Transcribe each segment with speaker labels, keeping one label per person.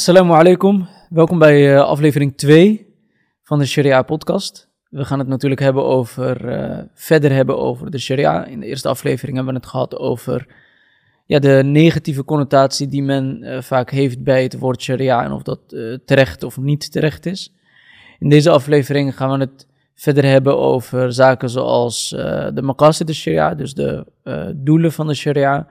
Speaker 1: Assalamu alaikum. Welkom bij uh, aflevering 2 van de Sharia podcast. We gaan het natuurlijk hebben over, uh, verder hebben over de Sharia. In de eerste aflevering hebben we het gehad over ja, de negatieve connotatie die men uh, vaak heeft bij het woord Sharia en of dat terecht of niet terecht is. In deze aflevering gaan we het verder hebben over zaken zoals de maqasid de Sharia, dus de doelen van de Sharia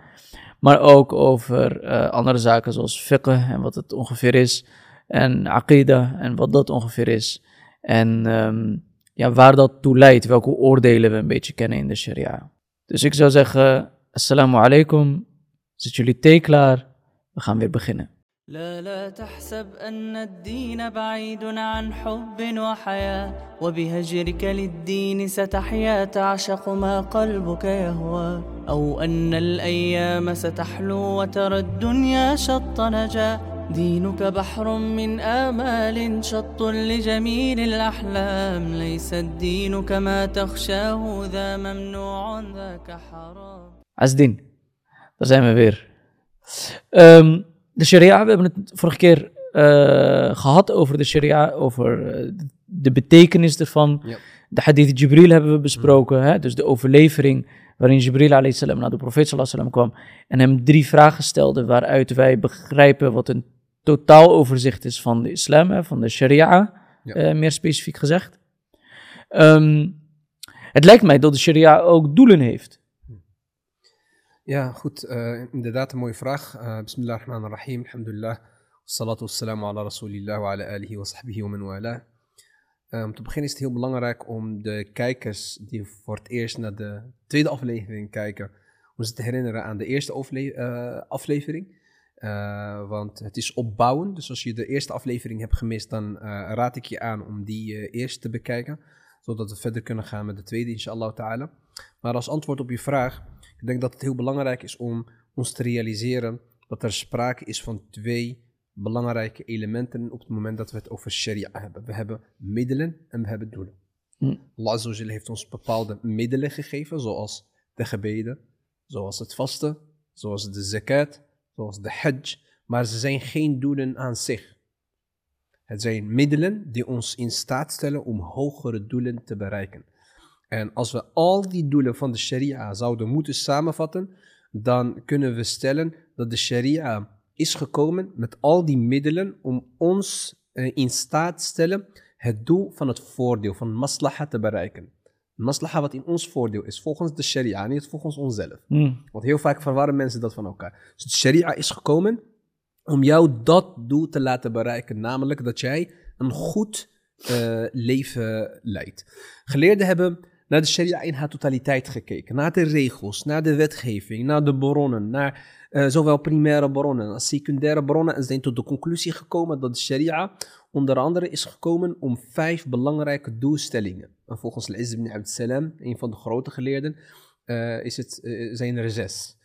Speaker 1: maar ook over uh, andere zaken zoals fiqh en wat het ongeveer is. En aqida en wat dat ongeveer is. En um, ja, waar dat toe leidt, welke oordelen we een beetje kennen in de sharia. Dus ik zou zeggen, assalamu alaikum, zit jullie thee klaar? We gaan weer beginnen. لا لا تحسب أن الدين بعيد عن حب وحياة وبهجرك للدين ستحيا تعشق ما قلبك يهوى. أو أن الأيام ستحلو وترى الدنيا شط نجا. دينك بحر من آمال شط لجميل الأحلام. ليس الدين كما تخشاه ذا ممنوع ذاك حرام. zijn we weer. De sharia, we hebben het vorige keer uh, gehad over de sharia, over uh, de betekenis ervan. Ja. De hadith Jibril hebben we besproken, mm. hè? dus de overlevering waarin Jibril salam naar de profeet sallam kwam en hem drie vragen stelde waaruit wij begrijpen wat een totaal overzicht is van de islam, hè? van de sharia, ja. uh, meer specifiek gezegd. Um, het lijkt mij dat de sharia ook doelen heeft.
Speaker 2: Ja, goed. Uh, inderdaad, een mooie vraag. Uh, Bismillah ar-Rahman ar-Rahim. Alhamdulillah. Salatu wassalamu ala rasulillah wa ala alihi wa sahbihi wa man. Uh, om te beginnen is het heel belangrijk om de kijkers die voor het eerst naar de tweede aflevering kijken, om ze te herinneren aan de eerste aflevering. want het is opbouwend. Dus als je de eerste aflevering hebt gemist, dan raad ik je aan om die eerst te bekijken. Zodat we verder kunnen gaan met de tweede, inshallah ta'ala. Maar als antwoord op je vraag ik denk dat het heel belangrijk is om ons te realiseren dat er sprake is van twee belangrijke elementen op het moment dat we het over sharia hebben. We hebben middelen en we hebben doelen. Hm. Allah heeft ons bepaalde middelen gegeven, zoals de gebeden, zoals het vasten, zoals de zakat, zoals de hajj, maar ze zijn geen doelen aan zich. Het zijn middelen die ons in staat stellen om hogere doelen te bereiken. En als we al die doelen van de sharia zouden moeten samenvatten, dan kunnen we stellen dat de sharia is gekomen met al die middelen om ons eh, in staat te stellen het doel van het voordeel, van maslaha te bereiken. Maslaha wat in ons voordeel is, volgens de sharia, niet volgens onszelf. Hmm. Want heel vaak verwarren mensen dat van elkaar. Dus de sharia is gekomen om jou dat doel te laten bereiken, namelijk dat jij een goed uh, leven leidt. Geleerden hebben naar de sharia in haar totaliteit gekeken. Naar de regels, naar de wetgeving, naar de bronnen, naar uh, zowel primaire bronnen als secundaire bronnen. En zijn tot de conclusie gekomen dat de sharia onder andere is gekomen om vijf belangrijke doelstellingen. En volgens Al-Izz ibn Abd Salam, een van de grote geleerden, uh, is het, uh, zijn er zes.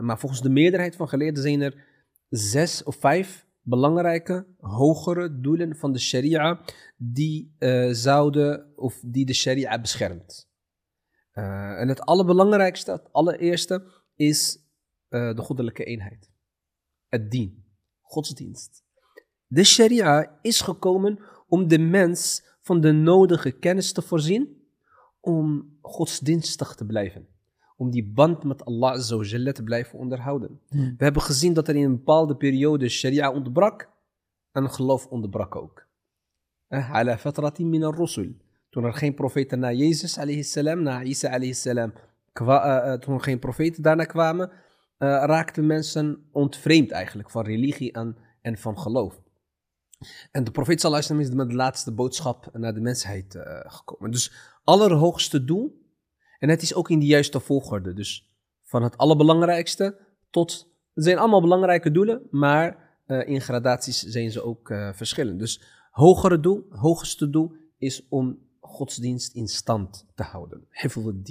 Speaker 2: maar volgens de meerderheid van geleerden zijn er zes of vijf belangrijke, hogere doelen van de sharia die uh, zouden, of die de sharia beschermt. Uh, en het allerbelangrijkste, het allereerste, is uh, de goddelijke eenheid. Het dien, godsdienst. De sharia is gekomen om de mens van de nodige kennis te voorzien om godsdienstig te blijven om die band met Allah te blijven onderhouden. Hmm. We hebben gezien dat er in een bepaalde periode sharia ontbrak en geloof ontbrak ook. Eh, ala fatratin min al-rusul. Toen er geen profeten na Jezus salam, na Isa salam, uh, toen er geen profeten daarna kwamen, uh, raakten mensen ontvreemd eigenlijk van religie en, en van geloof. En de profeet sallallahu is met de laatste boodschap naar de mensheid uh, gekomen. Dus allerhoogste doel en het is ook in de juiste volgorde. Dus van het allerbelangrijkste tot. Het zijn allemaal belangrijke doelen, maar uh, in gradaties zijn ze ook uh, verschillend. Dus hogere doel, hoogste doel is om godsdienst in stand te houden. Hifdul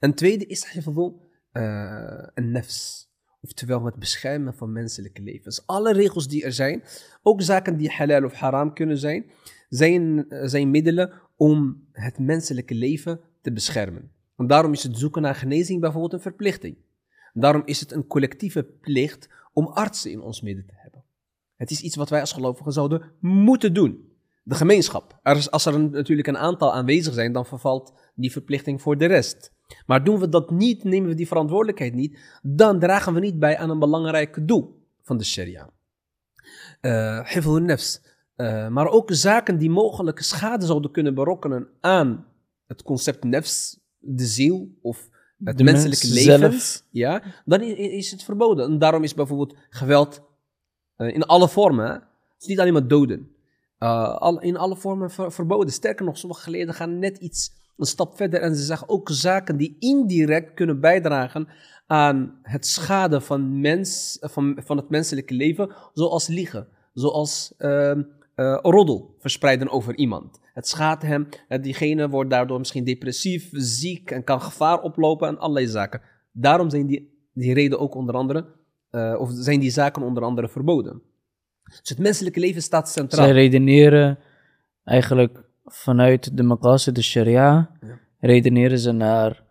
Speaker 2: Een tweede is hifdul uh, een nefs. Oftewel het beschermen van menselijke levens. Alle regels die er zijn, ook zaken die halal of haram kunnen zijn, zijn, zijn middelen om het menselijke leven te beschermen. En daarom is het zoeken naar genezing bijvoorbeeld een verplichting. Daarom is het een collectieve plicht om artsen in ons midden te hebben. Het is iets wat wij als gelovigen zouden moeten doen. De gemeenschap. Er als er natuurlijk een aantal aanwezig zijn, dan vervalt die verplichting voor de rest. Maar doen we dat niet, nemen we die verantwoordelijkheid niet, dan dragen we niet bij aan een belangrijk doel van de sharia. Eh hifdh nefs. Maar ook zaken die mogelijke schade zouden kunnen berokkenen aan het concept nefs, de ziel of het
Speaker 1: De mens
Speaker 2: menselijke leven
Speaker 1: zelf.
Speaker 2: ja, dan is het verboden. En daarom is bijvoorbeeld geweld eh, in alle vormen, hè. het is niet alleen maar doden, Eh, al, in alle vormen ver- verboden. Sterker nog, sommige geleerden gaan net iets een stap verder en ze zeggen ook zaken die indirect kunnen bijdragen aan het schade van, mens, van, van het menselijke leven, zoals liegen, zoals ehm, eh, roddel verspreiden over iemand. Het schaadt hem, diegene wordt daardoor misschien depressief, ziek en kan gevaar oplopen en allerlei zaken. Daarom zijn die, die reden ook onder andere, eh, of zijn die zaken onder andere verboden. Dus het menselijke leven staat centraal.
Speaker 1: Zij redeneren eigenlijk vanuit de maqasid, de sharia,
Speaker 2: Ja.
Speaker 1: redeneren ze naar,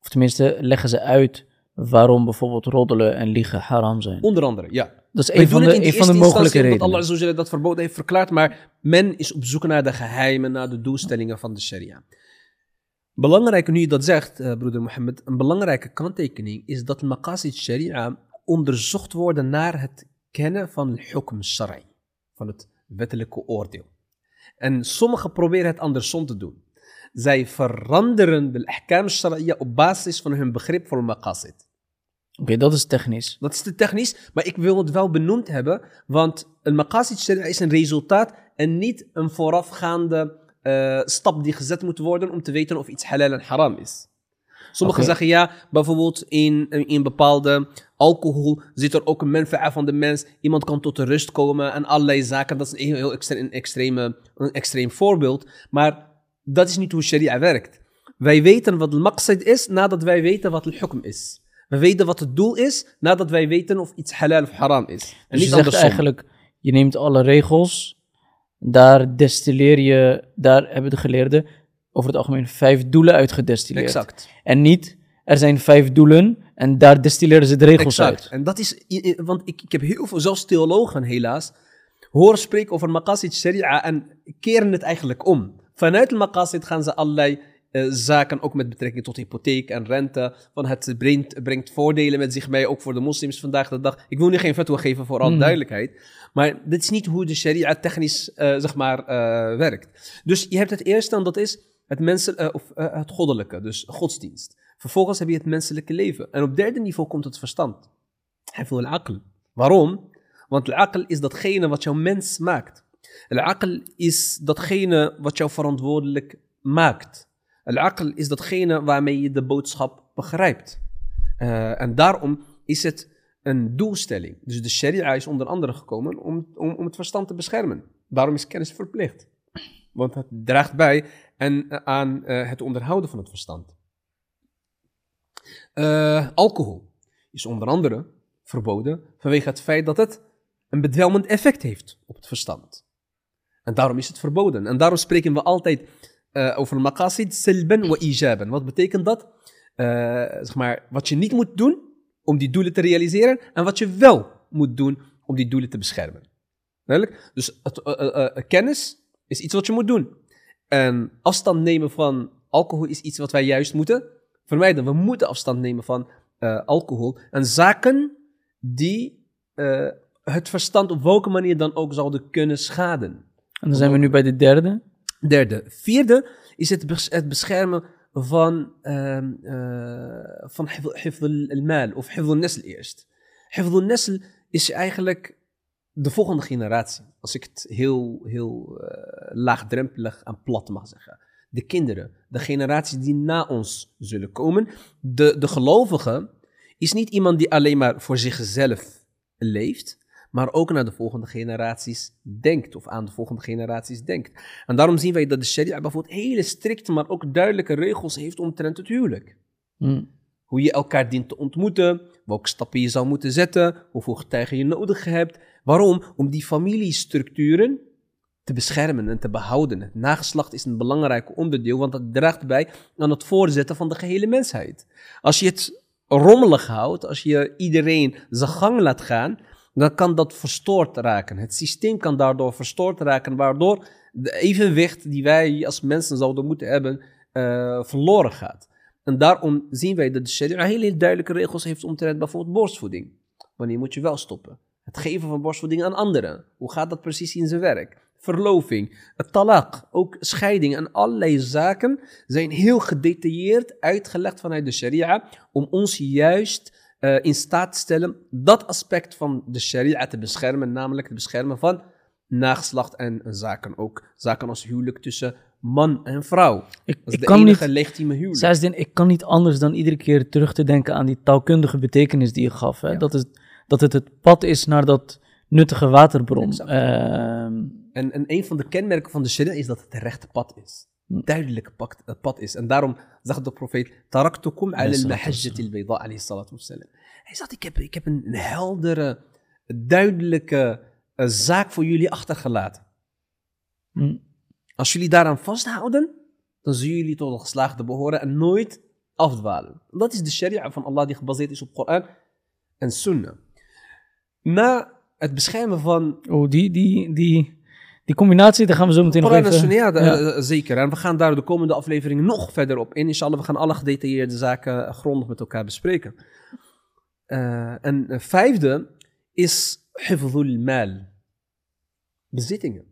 Speaker 1: of tenminste leggen ze uit waarom bijvoorbeeld roddelen en liegen haram zijn.
Speaker 2: Onder andere, ja.
Speaker 1: Dat is een van de, een van de mogelijke redenen.
Speaker 2: Omdat Allah dat verboden heeft verklaard, maar men is op zoek naar de geheimen, naar de doelstellingen van de sharia. Belangrijk, nu je dat zegt, eh, broeder Mohammed, een belangrijke kanttekening is dat maqasid sharia onderzocht worden naar het kennen van het hukm shari, van het wettelijke oordeel. En sommigen proberen het andersom te doen. Zij veranderen de ahkam sharia op basis van hun begrip voor maqasid.
Speaker 1: Oké, dat is technisch.
Speaker 2: Dat is te technisch, maar ik wil het wel benoemd hebben, want een maqasid sharia is een resultaat en niet een voorafgaande eh, stap die gezet moet worden om te weten of iets halal en haram is. Sommigen zeggen ja, bijvoorbeeld in, in bepaalde alcohol zit er ook een manfa'a van de mens. Iemand kan tot de rust komen en allerlei zaken. Dat is een heel, heel extre- een, extreme, een extreem voorbeeld. Maar dat is niet hoe sharia werkt. Wij weten wat al-maqsid is nadat wij weten wat al-hukm is. We weten wat het doel is nadat wij weten of iets halal of haram is. En
Speaker 1: Dus je
Speaker 2: niet
Speaker 1: zegt
Speaker 2: andersom.
Speaker 1: eigenlijk, je neemt alle regels, daar destilleer je, daar hebben de geleerden over het algemeen vijf doelen uitgedestilleerd.
Speaker 2: Exact.
Speaker 1: En niet, er zijn vijf doelen en daar destilleren ze de regels
Speaker 2: Exact.
Speaker 1: uit.
Speaker 2: En dat is, want ik, ik heb heel veel, zelfs theologen helaas, horen spreken over maqasid sharia en keren het eigenlijk om. Vanuit de maqasid gaan ze allerlei eh, zaken, ook met betrekking tot hypotheek en rente, van het brengt, brengt voordelen met zich mee, ook voor de moslims vandaag de dag. Ik wil nu geen fatwa geven voor alle
Speaker 1: Hmm.
Speaker 2: duidelijkheid, maar dit is niet hoe de sharia technisch, eh, zeg maar, eh, werkt. Dus je hebt het eerste en dat is het, mensen, of, het goddelijke, dus godsdienst. Vervolgens heb je het menselijke leven. En op derde niveau komt het verstand. Hifdh al-aql. Waarom? Want al-aql is datgene wat jouw mens maakt. Al-aql is datgene wat jou verantwoordelijk maakt. Al-aql is datgene waarmee je de boodschap begrijpt. Eh, en daarom is het een doelstelling. Dus de sharia is onder andere gekomen om, om, om het verstand te beschermen. Daarom is kennis verplicht. Want het draagt bij en, eh, aan eh, het onderhouden van het verstand. Alcohol is onder andere verboden vanwege het feit dat het een bedwelmend effect heeft op het verstand. En daarom is het verboden. En daarom spreken we altijd eh, over maqasid silben wa ijaben. Wat betekent dat? Eh, zeg maar, wat je niet moet doen om die doelen te realiseren en wat je wel moet doen om die doelen te beschermen. Duidelijk? Dus eh, kennis is iets wat je moet doen. En afstand nemen van alcohol is iets wat wij juist moeten vermijden. We moeten afstand nemen van alcohol en zaken die het verstand op welke manier dan ook zouden kunnen schaden.
Speaker 1: En dan zijn we nu bij de derde.
Speaker 2: Derde. Vierde is het, bes- het beschermen van, ehm eh van al-mal of hifd al-nasl eerst. Hifd al-nasl is eigenlijk de volgende generatie. Als ik het heel, heel eh, laagdrempelig en plat mag zeggen. De kinderen, de generatie die na ons zullen komen. De, de gelovige is niet iemand die alleen maar voor zichzelf leeft, maar ook naar de volgende generaties denkt of aan de volgende generaties denkt. En daarom zien wij dat de sharia bijvoorbeeld hele strikte, maar ook duidelijke regels heeft omtrent het huwelijk.
Speaker 1: Hm.
Speaker 2: Hoe je elkaar dient te ontmoeten, welke stappen je zou moeten zetten, hoeveel getuigen je nodig hebt. Waarom? Om die familiestructuren te beschermen en te behouden. Het nageslacht is een belangrijk onderdeel, want dat draagt bij aan het voortzetten van de gehele mensheid. Als je het rommelig houdt, als je iedereen zijn gang laat gaan, dan kan dat verstoord raken. Het systeem kan daardoor verstoord raken, waardoor de evenwicht die wij als mensen zouden moeten hebben, uh, verloren gaat. En daarom zien wij dat de sharia hele duidelijke regels heeft omtrent bijvoorbeeld borstvoeding. Wanneer moet je wel stoppen? Het geven van borstvoeding aan anderen. Hoe gaat dat precies in zijn werk? Verloving, het talak, ook scheiding en allerlei zaken zijn heel gedetailleerd uitgelegd vanuit de sharia om ons juist uh, in staat te stellen dat aspect van de sharia te beschermen, namelijk het beschermen van nageslacht en zaken. Ook zaken als huwelijk tussen man en vrouw. Ik, dat is de kan enige niet, legitieme huwelijk.
Speaker 1: Ik kan niet anders dan iedere keer terug te denken aan die taalkundige betekenis die je gaf. Hè? Dat, is, dat het het pad is naar dat nuttige waterbron. Uh,
Speaker 2: en, en een van de kenmerken van de sharia is dat het het rechte pad is. Hm. Duidelijke pad, is. En daarom zegt de profeet, taraktukum ala al-mahajjati al-bayda alayhi salatu wassalam. Hij zegt, ik heb, ik heb een heldere, duidelijke uh, zaak voor jullie achtergelaten. Hm. Als jullie daaraan vasthouden, dan zullen jullie tot de geslaagde behoren en nooit afdwalen. Dat is de sharia van Allah die gebaseerd is op Koran en Sunnah. Na het beschermen van...
Speaker 1: Oh, die, die, die, die combinatie, daar gaan we zo meteen nog
Speaker 2: even... Ja, zeker. En we gaan daar de komende afleveringen nog verder op in. Inshallah, we gaan alle gedetailleerde zaken grondig met elkaar bespreken. Uh, en vijfde is hifzul mal. Bezittingen.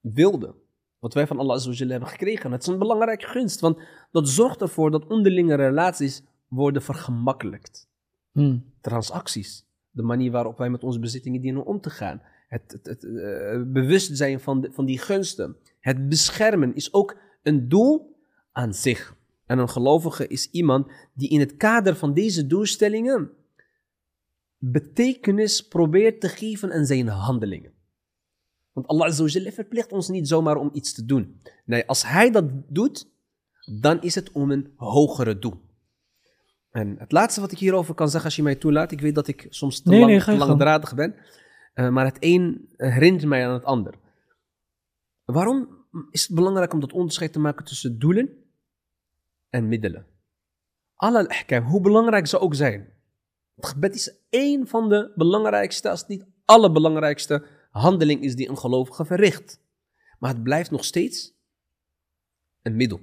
Speaker 2: Wilde wat wij van Allah Azza hebben gekregen. Het is een belangrijke gunst, want dat zorgt ervoor dat onderlinge relaties worden vergemakkelijkt. Hmm. Transacties, de manier waarop wij met onze bezittingen dienen om te gaan. Het, het, het uh, bewustzijn van, van die gunsten. Het beschermen is ook een doel aan zich. En een gelovige is iemand die in het kader van deze doelstellingen betekenis probeert te geven aan zijn handelingen. Want Allah Azza verplicht ons niet zomaar om iets te doen. Nee, als Hij dat doet, dan is het om een hogere doel. En het laatste wat ik hierover kan zeggen, als je mij toelaat, ik weet dat ik soms te, lang, te langdradig ben, uh, maar het een herinnert mij aan het ander. Waarom is het belangrijk om dat onderscheid te maken tussen doelen en middelen? Alle ahkam, hoe belangrijk ze ook zijn. Het gebed is één van de belangrijkste, als niet allerbelangrijkste handeling is die een gelovige verricht. Maar het blijft nog steeds een middel,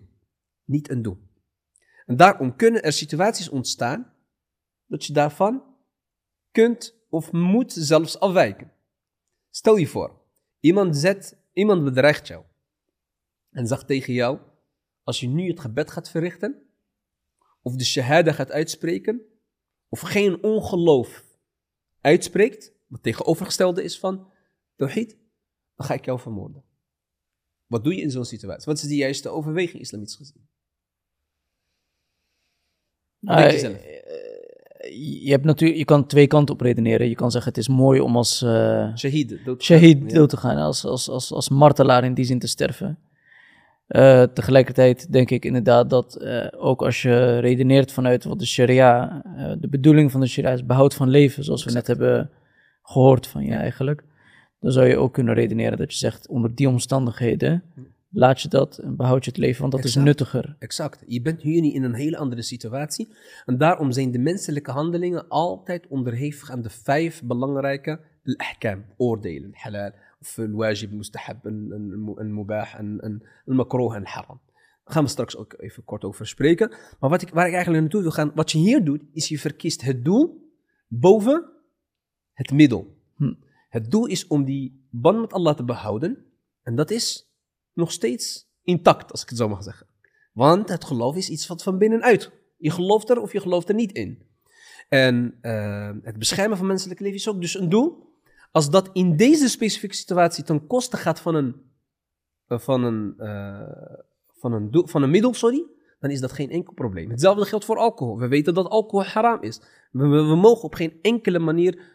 Speaker 2: niet een doel. En daarom kunnen er situaties ontstaan dat je daarvan kunt of moet zelfs afwijken. Stel je voor, iemand, zet, iemand bedreigt jou en zegt tegen jou, als je nu het gebed gaat verrichten, of de shahada gaat uitspreken, of geen ongeloof uitspreekt, wat tegenovergestelde is van tawhid, dan ga ik jou vermoorden. Wat doe je in zo'n situatie? Wat is de juiste overweging islamitisch gezien?
Speaker 1: Denk je zelf? Je, hebt natuurlijk, je kan twee kanten op redeneren. Je kan zeggen het is mooi om als uh,
Speaker 2: shahid, dood,
Speaker 1: shahid dood te gaan, als, als, als, als martelaar in die zin te sterven. Uh, tegelijkertijd denk ik inderdaad dat uh, ook als je redeneert vanuit wat de sharia, de bedoeling van de sharia is behoud van leven, zoals we net hebben gehoord van je eigenlijk dan zou je ook kunnen redeneren dat je zegt, onder die omstandigheden laat je dat en behoud je het leven, want dat is nuttiger.
Speaker 2: Exact. Je bent hier niet in een hele andere situatie. En daarom zijn de menselijke handelingen altijd onderhevig aan de vijf belangrijke ahkam, oordelen, halal, of wajib, mustahab, een mubah, een makroh en haram. Daar gaan we straks ook even kort over spreken. Maar wat ik, waar ik eigenlijk naartoe wil gaan, wat je hier doet, is je verkiest het doel boven het middel. Hm. Het doel is om die band met Allah te behouden. En dat is nog steeds intact, als ik het zo mag zeggen. Want het geloof is iets wat van binnenuit. Je gelooft er of je gelooft er niet in. En uh, het beschermen van menselijk leven is ook dus een doel. Als dat in deze specifieke situatie ten koste gaat van een, uh, van een, uh, van een, doel, van een middel, sorry, dan is dat geen enkel probleem. Hetzelfde geldt voor alcohol. We weten dat alcohol haram is. We, we, we mogen op geen enkele manier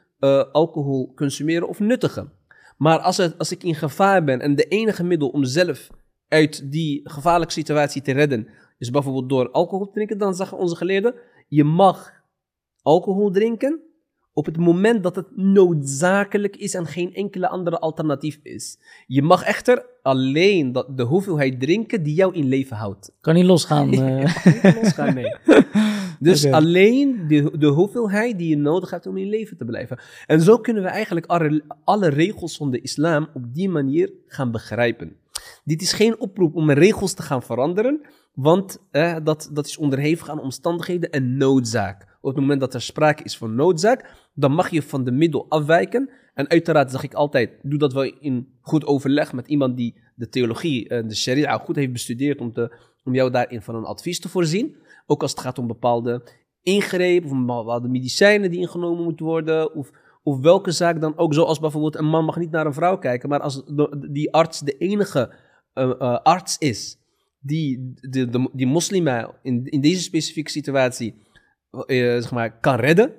Speaker 2: alcohol consumeren of nuttigen. Maar als, het, als ik in gevaar ben en de enige middel om zelf uit die gevaarlijke situatie te redden is bijvoorbeeld door alcohol te drinken, dan zeggen onze geleerden, je mag alcohol drinken op het moment dat het noodzakelijk is en geen enkele andere alternatief is. Je mag echter alleen dat, de hoeveelheid drinken die jou in leven houdt.
Speaker 1: Kan niet losgaan. Uh.
Speaker 2: kan niet losgaan, nee. Dus alleen de, de hoeveelheid die je nodig hebt om in leven te blijven. En zo kunnen we eigenlijk alle, alle regels van de islam op die manier gaan begrijpen. Dit is geen oproep om regels te gaan veranderen, want eh, dat, dat is onderhevig aan omstandigheden en noodzaak. Op het moment dat er sprake is van noodzaak, dan mag je van de middel afwijken. En uiteraard zeg ik altijd, doe dat wel in goed overleg met iemand die de theologie en de sharia goed heeft bestudeerd om, te, om jou daarin van een advies te voorzien. Ook als het gaat om bepaalde ingrepen of bepaalde medicijnen die ingenomen moeten worden. Of, of welke zaak dan ook. Zoals bijvoorbeeld een man mag niet naar een vrouw kijken. Maar als die arts de enige eh, eh, arts is die de, de, die moslima in, in deze specifieke situatie eh, zeg maar, kan redden.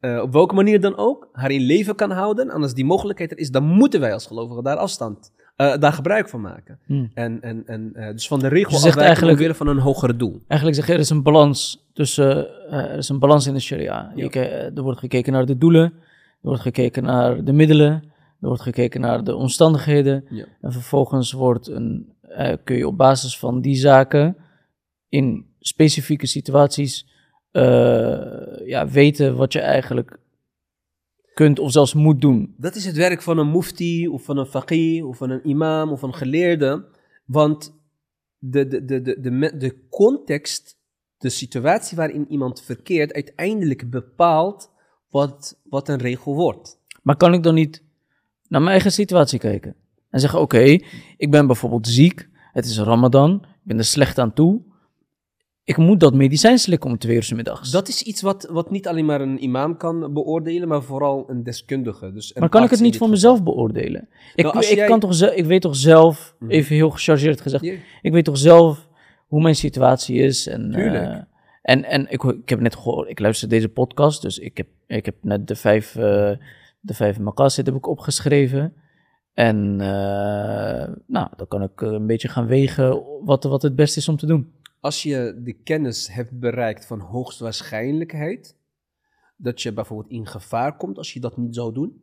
Speaker 2: op welke manier dan ook, haar in leven kan houden. En als die mogelijkheid er is, dan moeten wij als gelovigen daar afstand, eh, daar gebruik van maken.
Speaker 1: Hmm.
Speaker 2: En, en, en eh, dus van de regel afwijken
Speaker 1: eigenlijk-
Speaker 2: omwille van een hoger doel.
Speaker 1: Eigenlijk zeg je, er is een balans tussen, eh, er is een balans in de sharia. Je
Speaker 2: Ja.
Speaker 1: er wordt gekeken naar de doelen, er wordt gekeken naar de middelen, er wordt gekeken naar de omstandigheden.
Speaker 2: Ja.
Speaker 1: En vervolgens wordt een, kun je op basis van die zaken in specifieke situaties ja, weten wat je eigenlijk kunt of zelfs moet doen.
Speaker 2: Dat is het werk van een mufti, of van een faqih, of van een imam, of een geleerde. Want de, de, de, de, de, context, de situatie waarin iemand verkeert, uiteindelijk bepaalt wat, wat een regel wordt.
Speaker 1: Maar kan ik dan niet naar mijn eigen situatie kijken? En zeggen, oké, ik ben bijvoorbeeld ziek, het is Ramadan, ik ben er slecht aan toe. Ik moet dat medicijn slikken om twee uur 's middags.
Speaker 2: Dat is iets wat, wat niet alleen maar een imam kan beoordelen, maar vooral een deskundige. Dus een
Speaker 1: maar kan ik het niet voor
Speaker 2: geval.
Speaker 1: mezelf beoordelen? Ik,
Speaker 2: Nou,
Speaker 1: ik,
Speaker 2: jij-
Speaker 1: kan toch ik weet toch zelf,
Speaker 2: Mhm.
Speaker 1: even heel gechargeerd gezegd, ik weet toch zelf hoe mijn situatie is. En,
Speaker 2: Tuurlijk.
Speaker 1: eh, en, en ik, ik heb net gehoord, ik luister deze podcast, dus ik heb, ik heb net de vijf, eh de vijf maqasid heb ik opgeschreven. En eh, nou, dan kan ik een beetje gaan wegen wat, wat het beste is om te doen.
Speaker 2: Als je de kennis hebt bereikt van hoogstwaarschijnlijkheid, dat je bijvoorbeeld in gevaar komt als je dat niet zou doen,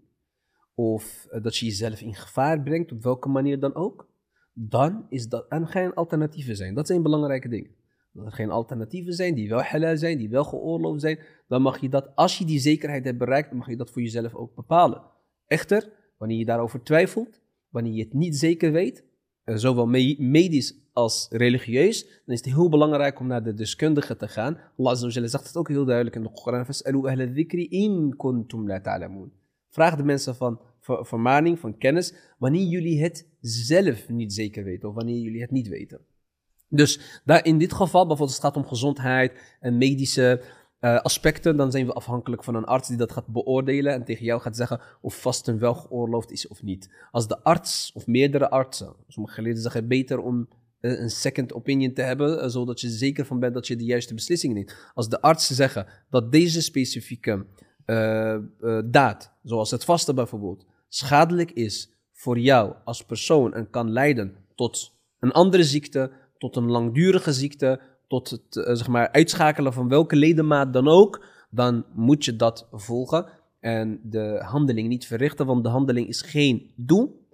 Speaker 2: of eh, dat je jezelf in gevaar brengt, op welke manier dan ook, dan is dat en geen alternatieven zijn. Dat zijn belangrijke dingen. Dat er geen alternatieven zijn die wel halal zijn, die wel geoorloofd zijn, dan mag je dat, als je die zekerheid hebt bereikt, mag je dat voor jezelf ook bepalen. Echter, wanneer je daarover twijfelt, wanneer je het niet zeker weet, zowel me- medisch als religieus, dan is het heel belangrijk om naar de deskundige te gaan. Allah zegt het ook heel duidelijk in de Koran. "Fas'alu ahla dhikri in kuntum la ta'lamun." Vraag de mensen van ver- vermaning, van kennis, wanneer jullie het zelf niet zeker weten of wanneer jullie het niet weten. Dus daar in dit geval, bijvoorbeeld als het gaat om gezondheid en medische eh, aspecten, dan zijn we afhankelijk van een arts die dat gaat beoordelen en tegen jou gaat zeggen of vasten wel geoorloofd is of niet. Als de arts of meerdere artsen, sommige geleerden zeggen beter om een second opinion te hebben, eh, zodat je zeker van bent dat je de juiste beslissing neemt. Als de artsen zeggen dat deze specifieke eh, eh, daad, zoals het vasten bijvoorbeeld, schadelijk is voor jou als persoon en kan leiden tot een andere ziekte, tot een langdurige ziekte, tot het eh, zeg maar, uitschakelen van welke ledemaat dan ook, dan moet je dat volgen en de handeling niet verrichten, want de handeling is geen doel,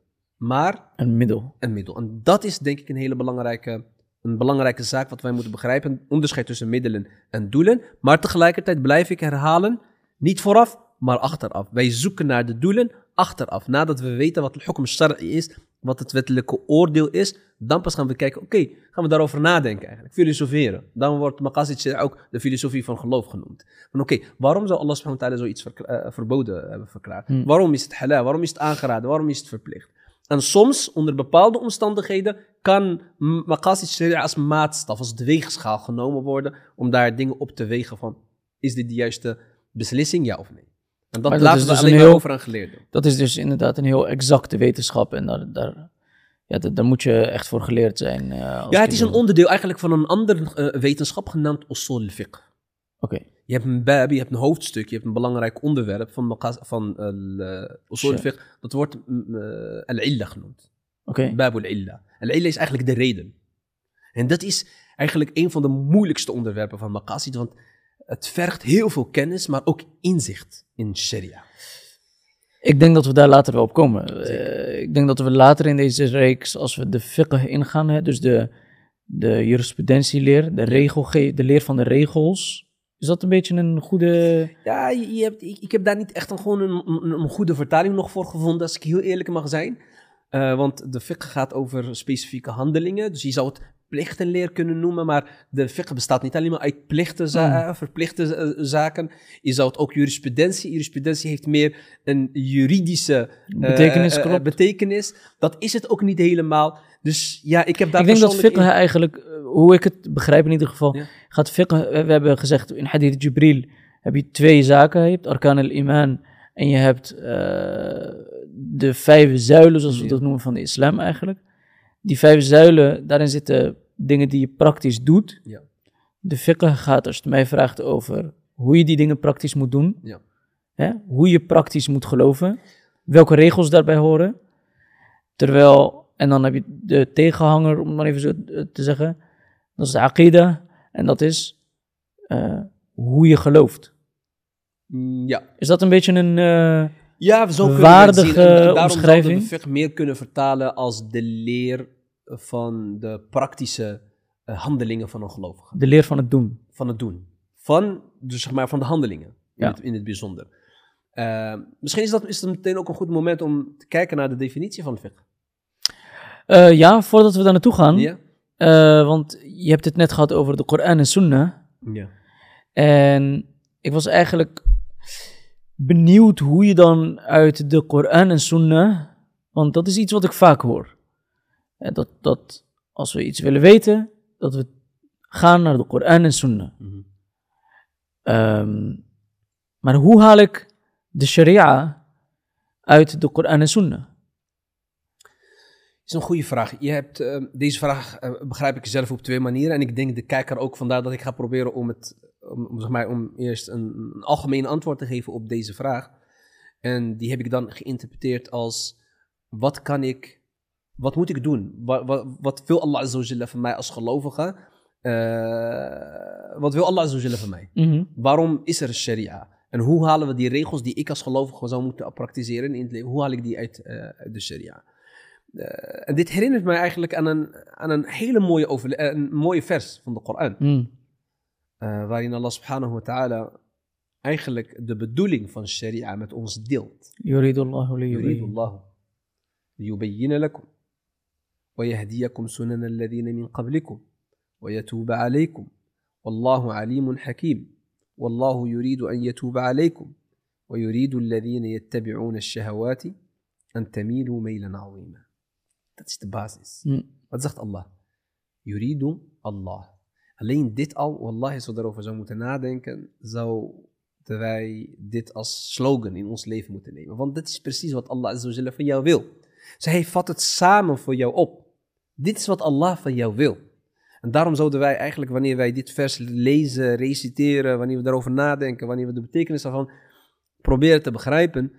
Speaker 2: maar
Speaker 1: Een middel.
Speaker 2: een middel. En dat is denk ik een hele belangrijke, een belangrijke zaak wat wij moeten begrijpen. Onderscheid tussen middelen en doelen. Maar tegelijkertijd blijf ik herhalen, niet vooraf, maar achteraf. Wij zoeken naar de doelen achteraf. Nadat we weten wat hukm shar'i is, wat het wettelijke oordeel is, dan pas gaan we kijken, oké, gaan we daarover nadenken eigenlijk, filosoferen. Dan wordt maqasid ook de filosofie van geloof genoemd. Van oké, waarom zou Allah subhanahu wa ta'ala zoiets eh, verboden hebben verklaard?
Speaker 1: Hmm.
Speaker 2: Waarom is het halal? Waarom is het aangeraden? Waarom is het verplicht? En soms, onder bepaalde omstandigheden, kan maqasid sharia als maatstaf, als de weegschaal genomen worden om daar dingen op te wegen van, is dit de juiste beslissing, ja of nee? En dat
Speaker 1: dat
Speaker 2: laten we
Speaker 1: dus
Speaker 2: alleen
Speaker 1: heel-
Speaker 2: over aan geleerden.
Speaker 1: Dat is dus inderdaad een heel exacte wetenschap. En daar, daar, ja, daar, daar moet je echt voor geleerd zijn. eh,
Speaker 2: Ja, het is een onderdeel eigenlijk van een andere eh, wetenschap genaamd usul fiqh.
Speaker 1: Oké,
Speaker 2: Je hebt een bab, je hebt een hoofdstuk, je hebt een belangrijk onderwerp van, van uh, usul fiqh. Dat wordt mm, eh, al-illa genoemd.
Speaker 1: oké.
Speaker 2: Bab al-illa. Al-illa is eigenlijk de reden. En dat is eigenlijk een van de moeilijkste onderwerpen van maqasid, want het vergt heel veel kennis, maar ook inzicht in sharia.
Speaker 1: Ik denk dat we daar later wel op komen. Eh, ik denk dat we later in deze reeks, als we de fiqh ingaan, hè, dus de, de jurisprudentieleer, de, regelge- de leer van de regels Is dat een beetje een goede...
Speaker 2: Ja, je, hebt, ik, ik heb daar niet echt een, gewoon een, een, goede vertaling nog voor gevonden, als ik heel eerlijk mag zijn. Eh, want de fiqh gaat over specifieke handelingen. Dus je zou het plichtenleer kunnen noemen, maar de fiqh bestaat niet alleen maar uit plichten, za- eh, verplichte eh, zaken. Je zou het ook jurisprudentie. Jurisprudentie heeft meer een juridische
Speaker 1: Betekenis,
Speaker 2: betekenis. Dat is het ook niet helemaal. Dus ja, ik heb daar
Speaker 1: ik denk dat fiqh
Speaker 2: in-
Speaker 1: eigenlijk, hoe ik het begrijp in ieder geval,
Speaker 2: Ja.
Speaker 1: gaat fiqh, we hebben gezegd in hadith Jibril heb je twee zaken. Je hebt arkan al-iman en je hebt eh, de vijf zuilen, zoals we dat noemen, van de islam eigenlijk. Die vijf zuilen, daarin zitten dingen die je praktisch doet.
Speaker 2: Ja.
Speaker 1: De fiqh gaat, als je het mij vraagt, over hoe je die dingen praktisch moet doen.
Speaker 2: Ja.
Speaker 1: Hè? Hoe je praktisch moet geloven. Welke regels daarbij horen. Terwijl, en dan heb je de tegenhanger, om het maar even zo te zeggen. Dat is de aqida. En dat is eh, hoe je gelooft.
Speaker 2: Mm, Ja,
Speaker 1: Is dat een beetje een... eh,
Speaker 2: Ja, zo
Speaker 1: waardige
Speaker 2: we het zien. En daarom
Speaker 1: omschrijving.
Speaker 2: zouden we fiqh meer kunnen vertalen als de leer van de praktische eh, handelingen van een gelovige.
Speaker 1: de leer van het doen.
Speaker 2: Van het doen. Van, dus zeg maar, van de handelingen in,
Speaker 1: Ja.
Speaker 2: het, in het bijzonder. Misschien is dat is het meteen ook een goed moment om te kijken naar de definitie van fiqh.
Speaker 1: Eh, ja, voordat we daar naartoe gaan.
Speaker 2: Ja?
Speaker 1: Eh, want je hebt het net gehad over de Koran en Sunnah.
Speaker 2: Ja.
Speaker 1: En ik was eigenlijk benieuwd hoe je dan uit de Koran en Sunnah, want dat is iets wat ik vaak hoor. En dat, dat als we iets willen weten, dat we gaan naar de Koran en Sunnah.
Speaker 2: Mhm.
Speaker 1: Ehm, maar hoe haal ik de Sharia uit de Koran en Sunnah?
Speaker 2: Is een goede vraag. Je hebt, eh, deze vraag eh, begrijp ik zelf op twee manieren. En ik denk de kijker ook, vandaar dat ik ga proberen om, het, om, om, zeg maar, om eerst een, een algemeen antwoord te geven op deze vraag. En die heb ik dan geïnterpreteerd als, wat kan ik, wat moet ik doen? Wat, wat, wat wil Allah Azza wa Jalla van mij als gelovige? Eh, wat wil Allah Azza wa Jalla van mij?
Speaker 1: Mhm.
Speaker 2: Waarom is er sharia? En hoe halen we die regels die ik als gelovige zou moeten praktiseren in het leven, hoe haal ik die uit, eh, uit de sharia? Eh, en dit herinnert mij eigenlijk aan een, aan een hele mooie, eh, een mooie vers van de Koran.
Speaker 1: Mm.
Speaker 2: eh, waarin Allah subhanahu wa ta'ala eigenlijk de bedoeling van sharia met ons deelt.
Speaker 1: Yuridullahu li
Speaker 2: يريد
Speaker 1: yubayyin.
Speaker 2: الله ليبين لكم ويهديكم سنن الذين من قبلكم ويتوب عليكم والله عليم حكيم والله يريد أن يتوب عليكم ويريد الذين يتبعون الشهوات أن تميلوا ميلا عظيما Dat is de basis.
Speaker 1: Mm.
Speaker 2: Wat zegt Allah? Yuridu Allah. Alleen dit al, wallahi, als we daarover zouden moeten nadenken, zouden wij dit als slogan in ons leven moeten nemen. Want dit is precies wat Allah van jou wil. Zij hij vat het samen voor jou op. Dit is wat Allah van jou wil. En daarom zouden wij eigenlijk, wanneer wij dit vers lezen, reciteren, wanneer we daarover nadenken, wanneer we de betekenis daarvan proberen te begrijpen,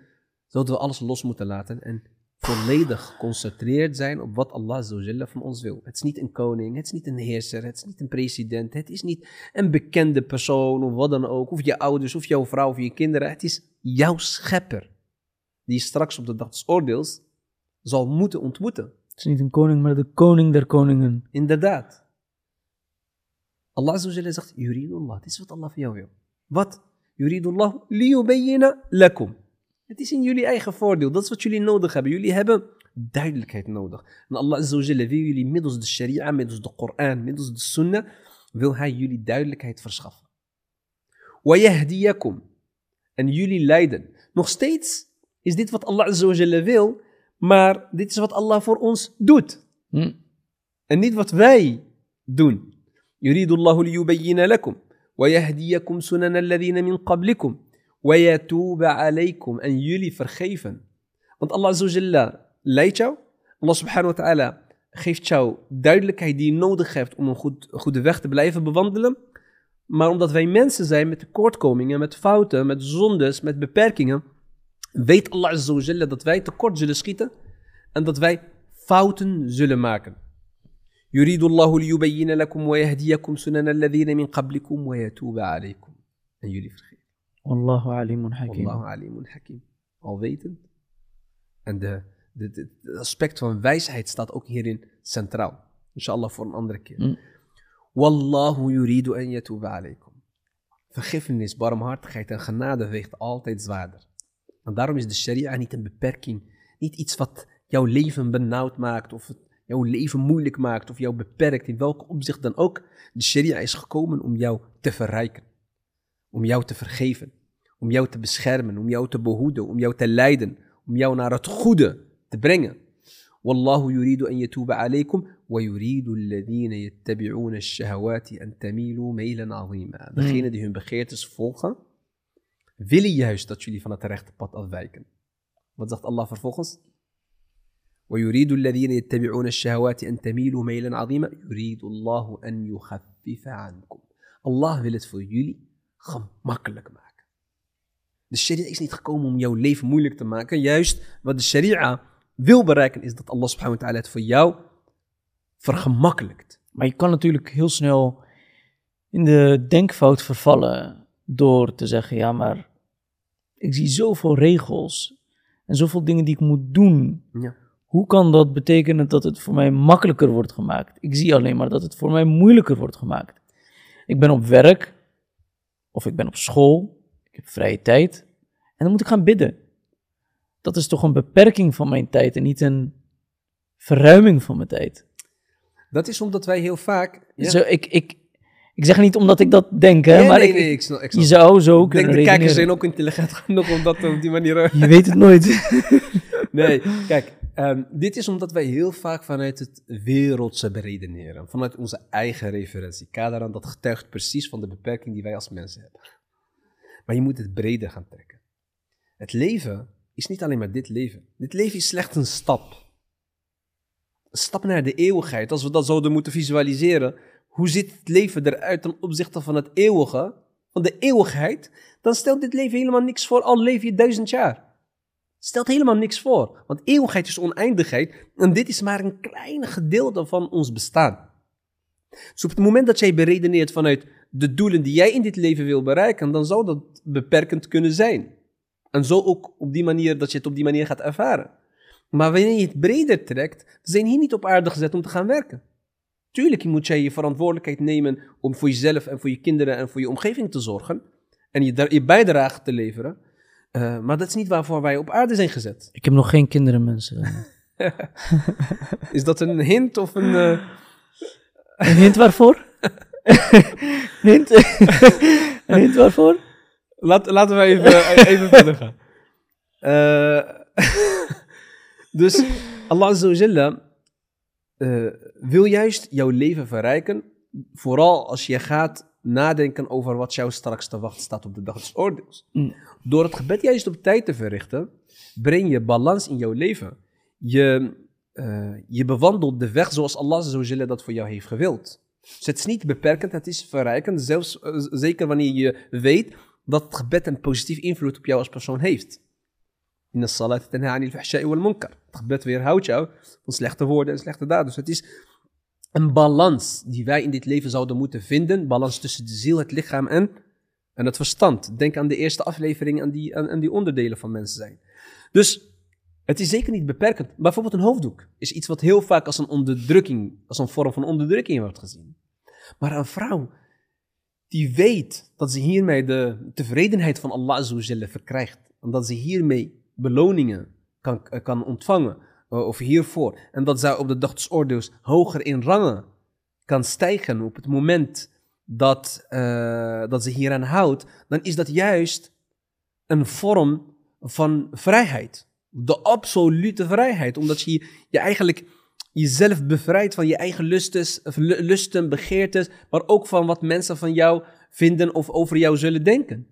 Speaker 2: zouden we alles los moeten laten en volledig geconcentreerd zijn op wat Allah Jalla van ons wil. Het is niet een koning, het is niet een heerser, het is niet een president, het is niet een bekende persoon of wat dan ook, of je ouders, of jouw vrouw, of je kinderen. Het is jouw schepper, die straks op de dag des oordeels zal moeten ontmoeten.
Speaker 1: Het is niet een koning, maar de koning der koningen.
Speaker 2: Inderdaad. Allah Jalla zegt, Yuridullah, dit is wat Allah van jou wil. Wat? Yuridullah liyubayyina lakum. Het is in jullie eigen voordeel, dat is wat jullie nodig hebben. Jullie hebben duidelijkheid nodig. En Allah Azza wa Jalla wil jullie middels de sharia, middels de Koran, middels de sunnah, wil hij jullie duidelijkheid verschaffen. وَيَهْدِيَكُمْ En jullie leiden. Nog steeds is dit wat Allah Azza wa Jalla wil, maar dit is wat Allah voor ons doet.
Speaker 1: Hm.
Speaker 2: En niet wat wij doen. يريد الله ليبين لكم ويهديكم سنن الذين من قبلكم ويتوب عليكم en jullie vergeven. Want Allah Azza wa Jalla leidt jou. Allah subhanahu wa ta'ala geeft jou duidelijkheid die je nodig hebt om een goed, goede weg te blijven bewandelen. Maar omdat wij mensen zijn met tekortkomingen, met fouten, met zondes, met beperkingen, weet Allah Azza wa Jalla dat wij tekort zullen schieten en dat wij fouten zullen maken. يريد الله ليبين لكم ويهديكم سنن الذين من قبلكم ويتوب عليكم. En jullie vergeven.
Speaker 1: Wallahu alimun hakim.
Speaker 2: Alimun hakim. Alwetend. En de, de, de, het aspect van wijsheid staat ook hierin centraal. Inshallah voor een andere keer.
Speaker 1: Mm.
Speaker 2: Wallahu yuridu an yatuba alaykum. vergiffenis, barmhartigheid en genade weegt altijd zwaarder. En daarom is de sharia niet een beperking, niet iets wat jouw leven benauwd maakt of jouw leven moeilijk maakt of jou beperkt, in welk opzicht dan ook. De sharia is gekomen om jou te verrijken, om jou te vergeven, om jou te beschermen, om jou te behoeden, om jou te leiden, om jou naar het goede te brengen. والله يريد أن يتوب عليكم ويريد الذين يتبعون الشهوات أن تميلوا ميلا عظيما. Degene die hun begeertes volgen, willen juist dat jullie van het rechte pad afwijken. Wat zegt Allah vervolgens? ويريد الذين يتبعون الشهوات أن تميلوا ميلا عظيما يريد الله أن يخفف عنكم. Allah wil het voor jullie gemakkelijk maken. De sharia is niet gekomen om jouw leven moeilijk te maken. Juist wat de sharia wil bereiken is dat Allah subhanahu wa ta'ala het voor jou vergemakkelijkt.
Speaker 1: Maar je kan natuurlijk heel snel in de denkfout vervallen door te zeggen, ja maar ik zie zoveel regels en zoveel dingen die ik moet doen.
Speaker 2: Ja.
Speaker 1: Hoe kan dat betekenen dat het voor mij makkelijker wordt gemaakt? Ik zie alleen maar dat het voor mij moeilijker wordt gemaakt. Ik ben op werk of ik ben op school, ik heb vrije tijd en dan moet ik gaan bidden. Dat is toch een beperking van mijn tijd en niet een verruiming van mijn tijd.
Speaker 2: Dat is omdat wij heel vaak. Ja.
Speaker 1: Zo, ik, ik, ik zeg niet omdat ik dat denk, hè,
Speaker 2: Nee,
Speaker 1: maar
Speaker 2: nee,
Speaker 1: ik,
Speaker 2: nee, ik snap, ik snap.
Speaker 1: je zou zo
Speaker 2: Ik denk
Speaker 1: kunnen
Speaker 2: de kijkers zijn ook intelligent genoeg om dat op die manier.
Speaker 1: Je weet het nooit.
Speaker 2: Nee, kijk, ehm, dit is omdat wij heel vaak vanuit het wereldse beredeneren. Vanuit onze eigen referentiekader. En dat getuigt precies van de beperking die wij als mensen hebben. Maar je moet het breder gaan trekken. Het leven is niet alleen maar dit leven. Dit leven is slechts een stap. Een stap naar de eeuwigheid. Als we dat zouden moeten visualiseren. Hoe ziet het leven eruit ten opzichte van het eeuwige? Van de eeuwigheid. Dan stelt dit leven helemaal niks voor. Al leef je duizend jaar. Stelt helemaal niks voor. Want eeuwigheid is oneindigheid. En dit is maar een klein gedeelte van ons bestaan. Dus op het moment dat jij beredeneert vanuit de doelen die jij in dit leven wil bereiken, dan zou dat beperkend kunnen zijn. En zo ook op die manier dat je het op die manier gaat ervaren. Maar wanneer je het breder trekt, zijn hier niet op aarde gezet om te gaan werken. Tuurlijk moet jij je verantwoordelijkheid nemen om voor jezelf en voor je kinderen en voor je omgeving te zorgen. En je, je bijdrage te leveren. Eh, maar dat is niet waarvoor wij op aarde zijn gezet.
Speaker 1: Ik heb nog geen kinderen, mensen.
Speaker 2: Is dat een hint of een... eh,
Speaker 1: Een hint waarvoor? hint? een hint waarvoor?
Speaker 2: Laat, laten we even, even verder gaan. Eh, dus Allah Azza eh, wil juist jouw leven verrijken. Vooral als je gaat nadenken over wat jou straks te wachten staat op de dag des oordeels.
Speaker 1: Mm.
Speaker 2: Door het gebed juist op tijd te verrichten, breng je balans in jouw leven. Je, eh, je bewandelt de weg zoals Allah dat voor jou heeft gewild. Dus het is niet beperkend, het is verrijkend. Zelfs, eh, zeker wanneer je weet dat het gebed een positief invloed op jou als persoon heeft. In de salat tanha anil fahsha'i wal munkar. Het gebed weerhoudt jou van slechte woorden en slechte daden. Dus het is een balans die wij in dit leven zouden moeten vinden. Balans tussen de ziel, het lichaam en, en het verstand. Denk aan de eerste aflevering en die, aan, aan die onderdelen van mensen zijn. Dus het is zeker niet beperkend. Bijvoorbeeld een hoofddoek is iets wat heel vaak als een onderdrukking, als een vorm van onderdrukking wordt gezien. Maar een vrouw die weet dat ze hiermee de tevredenheid van Allah verkrijgt. En dat ze hiermee beloningen kan, kan ontvangen. eh, Of hiervoor. En dat zij op de dag des oordeels hoger in rangen kan stijgen op het moment dat, eh, dat ze hieraan houdt. Dan is dat juist een vorm van vrijheid. De absolute vrijheid. Omdat je je eigenlijk jezelf bevrijdt van je eigen lusten, lusten, begeertes, maar ook van wat mensen van jou vinden of over jou zullen denken.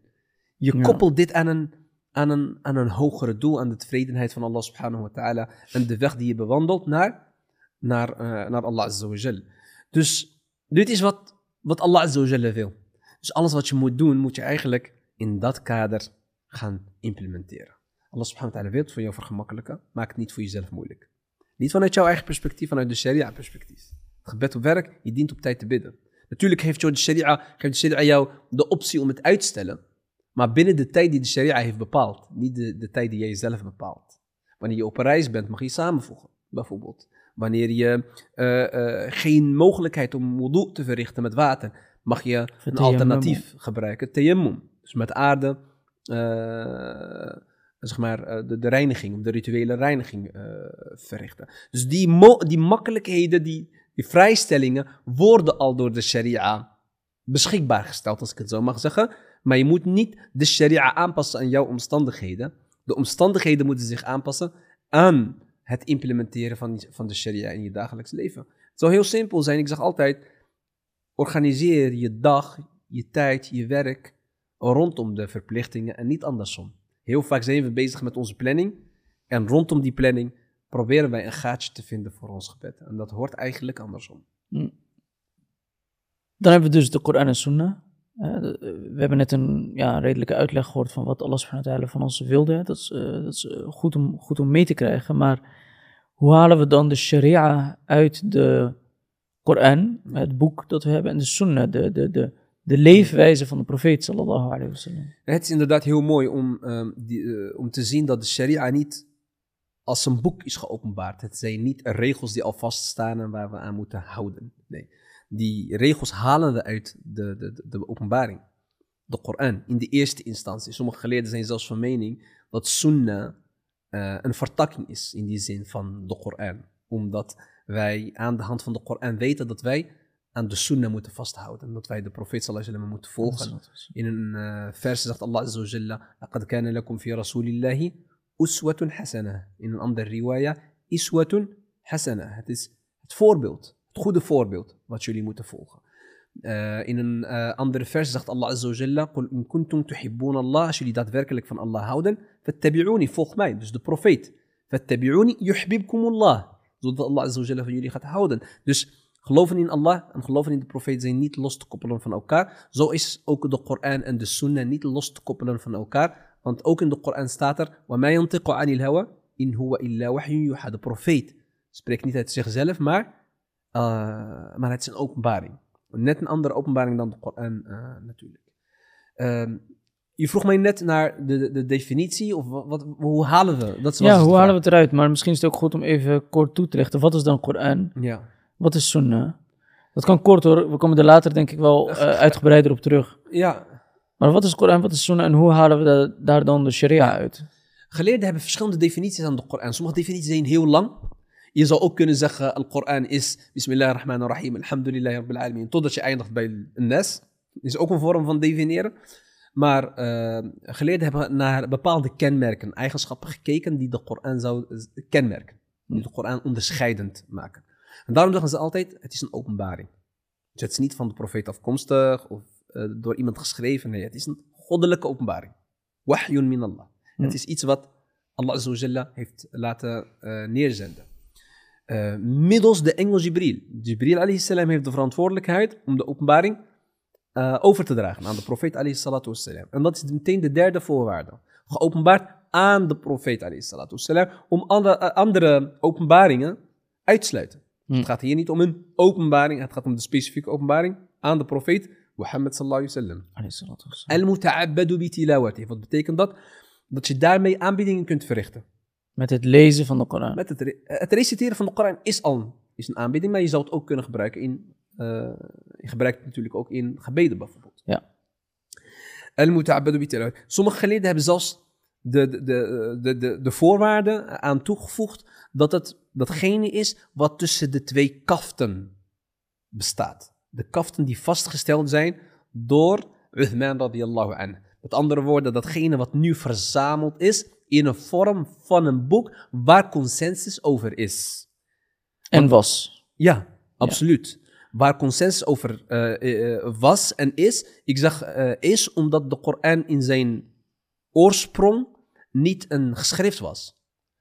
Speaker 2: Je
Speaker 1: Ja.
Speaker 2: koppelt dit aan een, aan, een, aan een hogere doel, aan de tevredenheid van Allah subhanahu wa ta'ala en de weg die je bewandelt naar, naar, eh, naar Allah azza wa jal. Dus dit is wat, wat Allah azza wil. Dus alles wat je moet doen, moet je eigenlijk in dat kader gaan implementeren. Allah subhanahu wa ta'ala wil het voor jou vergemakkelijken, maak het niet voor jezelf moeilijk. Niet vanuit jouw eigen perspectief, vanuit de sharia-perspectief. Het gebed op werk, je dient op tijd te bidden. Natuurlijk heeft jou de sharia, geeft de sharia jou de optie om het uit te stellen. Maar binnen de tijd die de sharia heeft bepaald. Niet de, de tijd die jij zelf bepaalt. Wanneer je op reis bent, mag je samenvoegen, bijvoorbeeld. Wanneer je eh, eh, geen mogelijkheid om wudu te verrichten met water, mag je een alternatief gebruiken. Tayammum. Dus met aarde, eh, zeg maar, de, de reiniging, de rituele reiniging verrichten. Dus die, die makkelijkheden, die, die vrijstellingen, worden al door de sharia beschikbaar gesteld, als ik het zo mag zeggen. Maar je moet niet de sharia aanpassen aan jouw omstandigheden. De omstandigheden moeten zich aanpassen aan het implementeren van, van de sharia in je dagelijks leven. Het zou heel simpel zijn. Ik zeg altijd, organiseer je dag, je tijd, je werk rondom de verplichtingen en niet andersom. Heel vaak zijn we bezig met onze planning en rondom die planning proberen wij een gaatje te vinden voor ons gebed. En dat hoort eigenlijk andersom.
Speaker 1: Dan hebben we dus de Koran en Sunnah. Eh, eh, we hebben net een ja, redelijke uitleg gehoord van wat Allah van ons wilde. Dat is, eh, dat is goed, om, goed om mee te krijgen. Maar hoe halen we dan de sharia uit de Koran, het boek dat we hebben, en de Sunnah, de, de, de, de leefwijze van de profeet sallallahu alayhi wa sallam.
Speaker 2: Het is inderdaad heel mooi om, ehm, die, om te zien dat de sharia niet als een boek is geopenbaard. Het zijn niet regels die al vaststaan en waar we aan moeten houden. Nee, die regels halen we uit de, de, de, openbaring. De Koran, in de eerste instantie. Sommige geleerden zijn zelfs van mening dat sunnah eh, een vertakking is in die zin van de Koran. Omdat wij aan de hand van de Koran weten dat wij aan de sunnah moeten vasthouden. En dat wij de profeet sallallahu moeten volgen. In een uh, vers zegt Allah Azza wa Jalla: "Laqad kana lakum fi rasulillahi uswatun hasana." In een andere riwaya: "Iswatun hasana." Het is het voorbeeld, goede voorbeeld wat jullie moeten volgen. Uh, in een uh, andere vers zegt Allah Azza wa Jalla: "Qul in kuntum tuhibbun Allah." Als jullie daadwerkelijk van Allah houden, fattabi'uni, volg mij, dus de profeet. Fattabi'uni yuhibbukum Allah. Zodat Allah Azza wa Jalla van jullie gaat houden. Dus Geloven in Allah en geloven in de profeet zijn niet los te koppelen van elkaar. Zo is ook de Koran en de Sunnah niet los te koppelen van elkaar. Want ook in de Koran staat er: وَمَا يَنْطِقُ عَنِ الْهَوَى إِنْ هُوَ إِلَّا وَحْيٌ يُوحَى. De profeet spreekt niet uit zichzelf, maar, uh, maar het is een openbaring. Net een andere openbaring dan de Koran uh, natuurlijk. Uh, je vroeg mij net naar de, de, de definitie, of wat, wat, hoe halen we? Dat
Speaker 1: ja, hoe halen we het eruit? Maar misschien is het ook goed om even kort toe te lichten. Wat is dan Koran?
Speaker 2: Ja.
Speaker 1: Wat is sunnah? Dat kan kort hoor, we komen er later denk ik wel uh, uitgebreider op terug.
Speaker 2: Ja.
Speaker 1: Maar wat is Koran, wat is sunnah en hoe halen we da daar dan de sharia uit?
Speaker 2: Geleerden hebben verschillende definities aan de Koran. Sommige definities zijn heel lang. Je zou ook kunnen zeggen, Al-Koran is Bismillahirrahmanirrahim, Alhamdulillah Rabbil Alamin, totdat je eindigt bij een nes. is ook een vorm van definiëren. Maar uh, geleerden hebben naar bepaalde kenmerken, eigenschappen gekeken die de Koran zou kenmerken. Die de Koran onderscheidend maken. En daarom zeggen ze altijd, het is een openbaring. Dus het is niet van de profeet afkomstig of uh, door iemand geschreven. Nee, het is een goddelijke openbaring. Wahyun min Allah. Het is iets wat Allah Azza heeft laten uh, neerzenden. Uh, middels de engel Jibril. Jibril alayhi salam heeft de verantwoordelijkheid om de openbaring over te dragen aan de profeet alayhi salatu wassalam. En dat is meteen de derde voorwaarde. Geopenbaard aan de profeet alayhi salatu wassalam om andere, andere openbaringen uitsluiten. Hm. Het gaat hier niet om een openbaring, het gaat om de specifieke openbaring aan de profeet Mohammed sallallahu alaihi wasallam. Al-muta'abbadu bi tilawati. Wat betekent dat? Dat je daarmee aanbiedingen kunt verrichten.
Speaker 1: Met het lezen van de Koran.
Speaker 2: Met het, re het reciteren van de Koran is al is een aanbieding, maar je zou het ook kunnen gebruiken in, uh, je gebruikt het natuurlijk ook in gebeden bijvoorbeeld.
Speaker 1: Ja.
Speaker 2: Sommige geleden hebben zelfs de, de, de, de, de, de voorwaarden aan toegevoegd dat het datgene is wat tussen de twee kaften bestaat. De kaften die vastgesteld zijn door Uthman radiyallahu anhu. Met andere woorden, datgene wat nu verzameld is in een vorm van een boek waar consensus over is.
Speaker 1: En was.
Speaker 2: Ja, absoluut. Ja. Waar consensus over uh, uh, was en is. Ik zeg is omdat de Koran in zijn oorsprong niet een geschrift was.